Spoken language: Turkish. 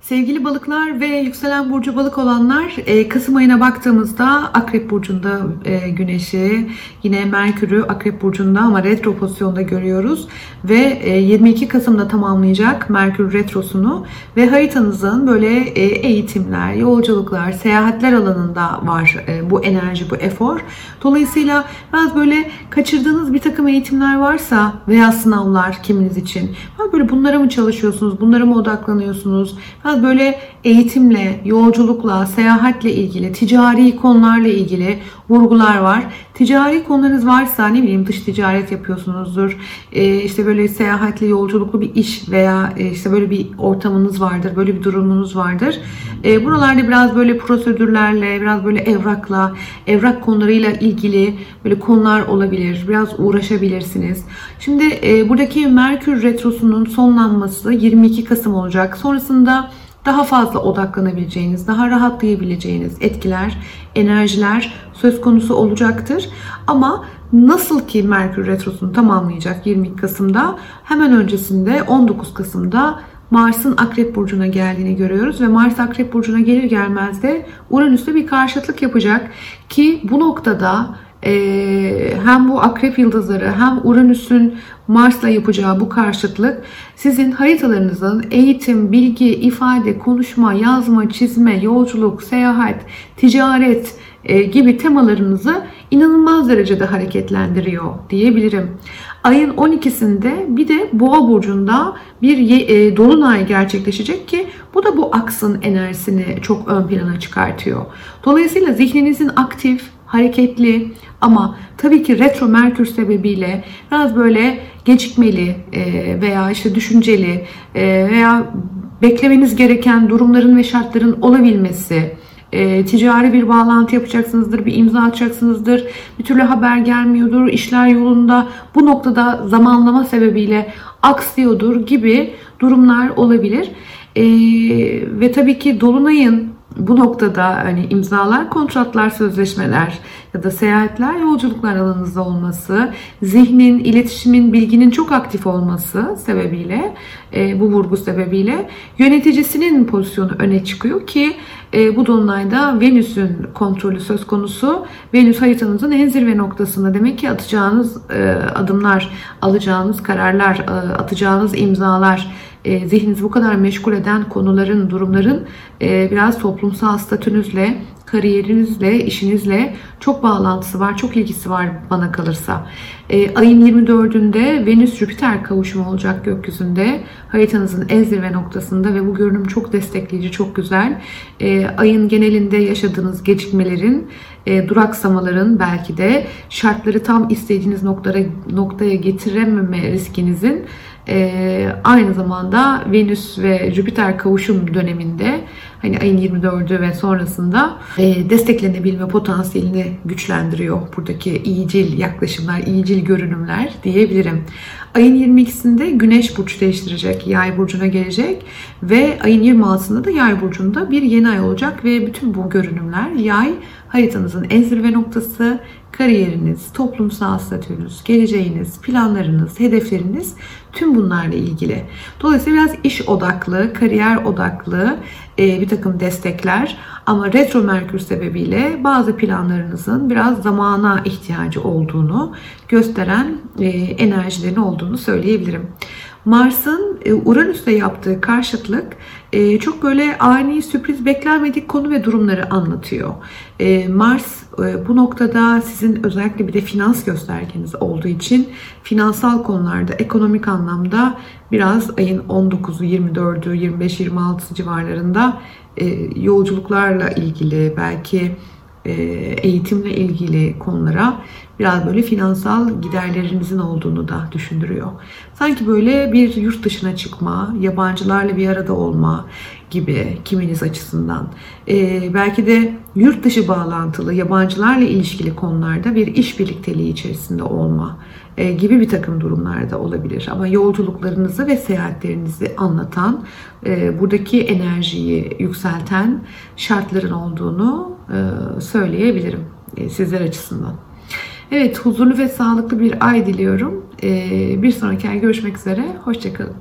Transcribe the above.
Sevgili balıklar ve yükselen burcu balık olanlar e, Kasım ayına baktığımızda Akrep burcunda e, Güneş'i yine Merkür'ü Akrep burcunda ama retro pozisyonda görüyoruz ve 22 Kasım'da tamamlayacak Merkür retrosunu ve haritanızın böyle e, eğitimler, yolculuklar, seyahatler alanında var bu enerji, bu efor. Dolayısıyla biraz böyle kaçırdığınız bir takım eğitimler varsa veya sınavlar kiminiz için böyle bunlara mı çalışıyorsunuz, bunlara mı odaklanıyorsunuz? Biraz böyle eğitimle, yolculukla, seyahatle ilgili, ticari konularla ilgili vurgular var. Ticari konularınız varsa ne bileyim dış ticaret yapıyorsunuzdur. E, işte böyle seyahatli, yolculuklu bir iş veya e, işte böyle bir ortamınız vardır, böyle bir durumunuz vardır. E, buralarda biraz böyle prosedürlerle, biraz böyle evrakla, evrak konularıyla ilgili böyle konular olabilir. Biraz uğraşabilirsiniz. Şimdi e, buradaki Merkür Retrosu'nun sonlanması 22 Kasım olacak. Sonrasında daha fazla odaklanabileceğiniz, daha rahatlayabileceğiniz etkiler, enerjiler söz konusu olacaktır. Ama nasıl ki Merkür Retrosu'nu tamamlayacak 22 Kasım'da hemen öncesinde 19 Kasım'da Mars'ın Akrep Burcu'na geldiğini görüyoruz ve Mars Akrep Burcu'na gelir gelmez de Uranüs'te bir karşıtlık yapacak ki bu noktada e, hem bu akrep yıldızları hem Uranüs'ün Mars'la yapacağı bu karşıtlık sizin haritalarınızın eğitim, bilgi, ifade, konuşma, yazma, çizme, yolculuk, seyahat, ticaret e, gibi temalarınızı inanılmaz derecede hareketlendiriyor diyebilirim. Ayın 12'sinde bir de Boğa burcunda bir e, dolunay gerçekleşecek ki bu da bu aksın enerjisini çok ön plana çıkartıyor. Dolayısıyla zihninizin aktif, hareketli ama tabii ki retro merkür sebebiyle biraz böyle gecikmeli e, veya işte düşünceli e, veya beklemeniz gereken durumların ve şartların olabilmesi, e, ticari bir bağlantı yapacaksınızdır, bir imza atacaksınızdır, bir türlü haber gelmiyordur, işler yolunda bu noktada zamanlama sebebiyle aksıyordur gibi durumlar olabilir. E, ve tabii ki Dolunay'ın bu noktada hani imzalar, kontratlar, sözleşmeler ya da seyahatler, yolculuklar alanınızda olması, zihnin, iletişimin, bilginin çok aktif olması sebebiyle, e, bu vurgu sebebiyle yöneticisinin pozisyonu öne çıkıyor ki e, bu dolunayda Venüs'ün kontrolü söz konusu. Venüs haritanızın en zirve noktasında demek ki atacağınız e, adımlar, alacağınız kararlar, e, atacağınız imzalar, e, zihninizi bu kadar meşgul eden konuların, durumların e, biraz toplumsal statünüzle, kariyerinizle, işinizle çok bağlantısı var, çok ilgisi var bana kalırsa. E, ayın 24'ünde Venüs-Jüpiter kavuşumu olacak gökyüzünde. Haritanızın en zirve noktasında ve bu görünüm çok destekleyici, çok güzel. E, ayın genelinde yaşadığınız gecikmelerin, e, duraksamaların belki de şartları tam istediğiniz noktaya, noktaya getirememe riskinizin e, aynı zamanda Venüs ve Jüpiter kavuşum döneminde hani ayın 24'ü ve sonrasında e, desteklenebilme potansiyelini güçlendiriyor. Buradaki iyicil yaklaşımlar, iyicil görünümler diyebilirim. Ayın 22'sinde Güneş burç değiştirecek, Yay burcuna gelecek ve ayın 26'sında da Yay burcunda bir yeni ay olacak ve bütün bu görünümler Yay haritanızın en zirve noktası, kariyeriniz, toplumsal statünüz, geleceğiniz, planlarınız, hedefleriniz tüm bunlarla ilgili. Dolayısıyla biraz iş odaklı, kariyer odaklı e, bir takım destekler ama retro merkür sebebiyle bazı planlarınızın biraz zamana ihtiyacı olduğunu gösteren e, enerjilerin olduğunu söyleyebilirim. Mars'ın e, Uranüs'te yaptığı karşıtlık e, çok böyle ani, sürpriz, beklenmedik konu ve durumları anlatıyor. E, Mars bu noktada sizin özellikle bir de finans göstergeniz olduğu için finansal konularda, ekonomik anlamda biraz ayın 19'u, 24'ü, 25, 26 civarlarında yolculuklarla ilgili belki e, eğitimle ilgili konulara biraz böyle finansal giderlerinizin olduğunu da düşündürüyor. Sanki böyle bir yurt dışına çıkma, yabancılarla bir arada olma gibi kiminiz açısından. Ee, belki de yurt dışı bağlantılı, yabancılarla ilişkili konularda bir iş birlikteliği içerisinde olma e, gibi bir takım durumlarda olabilir. Ama yolculuklarınızı ve seyahatlerinizi anlatan, e, buradaki enerjiyi yükselten şartların olduğunu e, söyleyebilirim sizler açısından. Evet, huzurlu ve sağlıklı bir ay diliyorum. Bir sonraki ay görüşmek üzere. Hoşçakalın.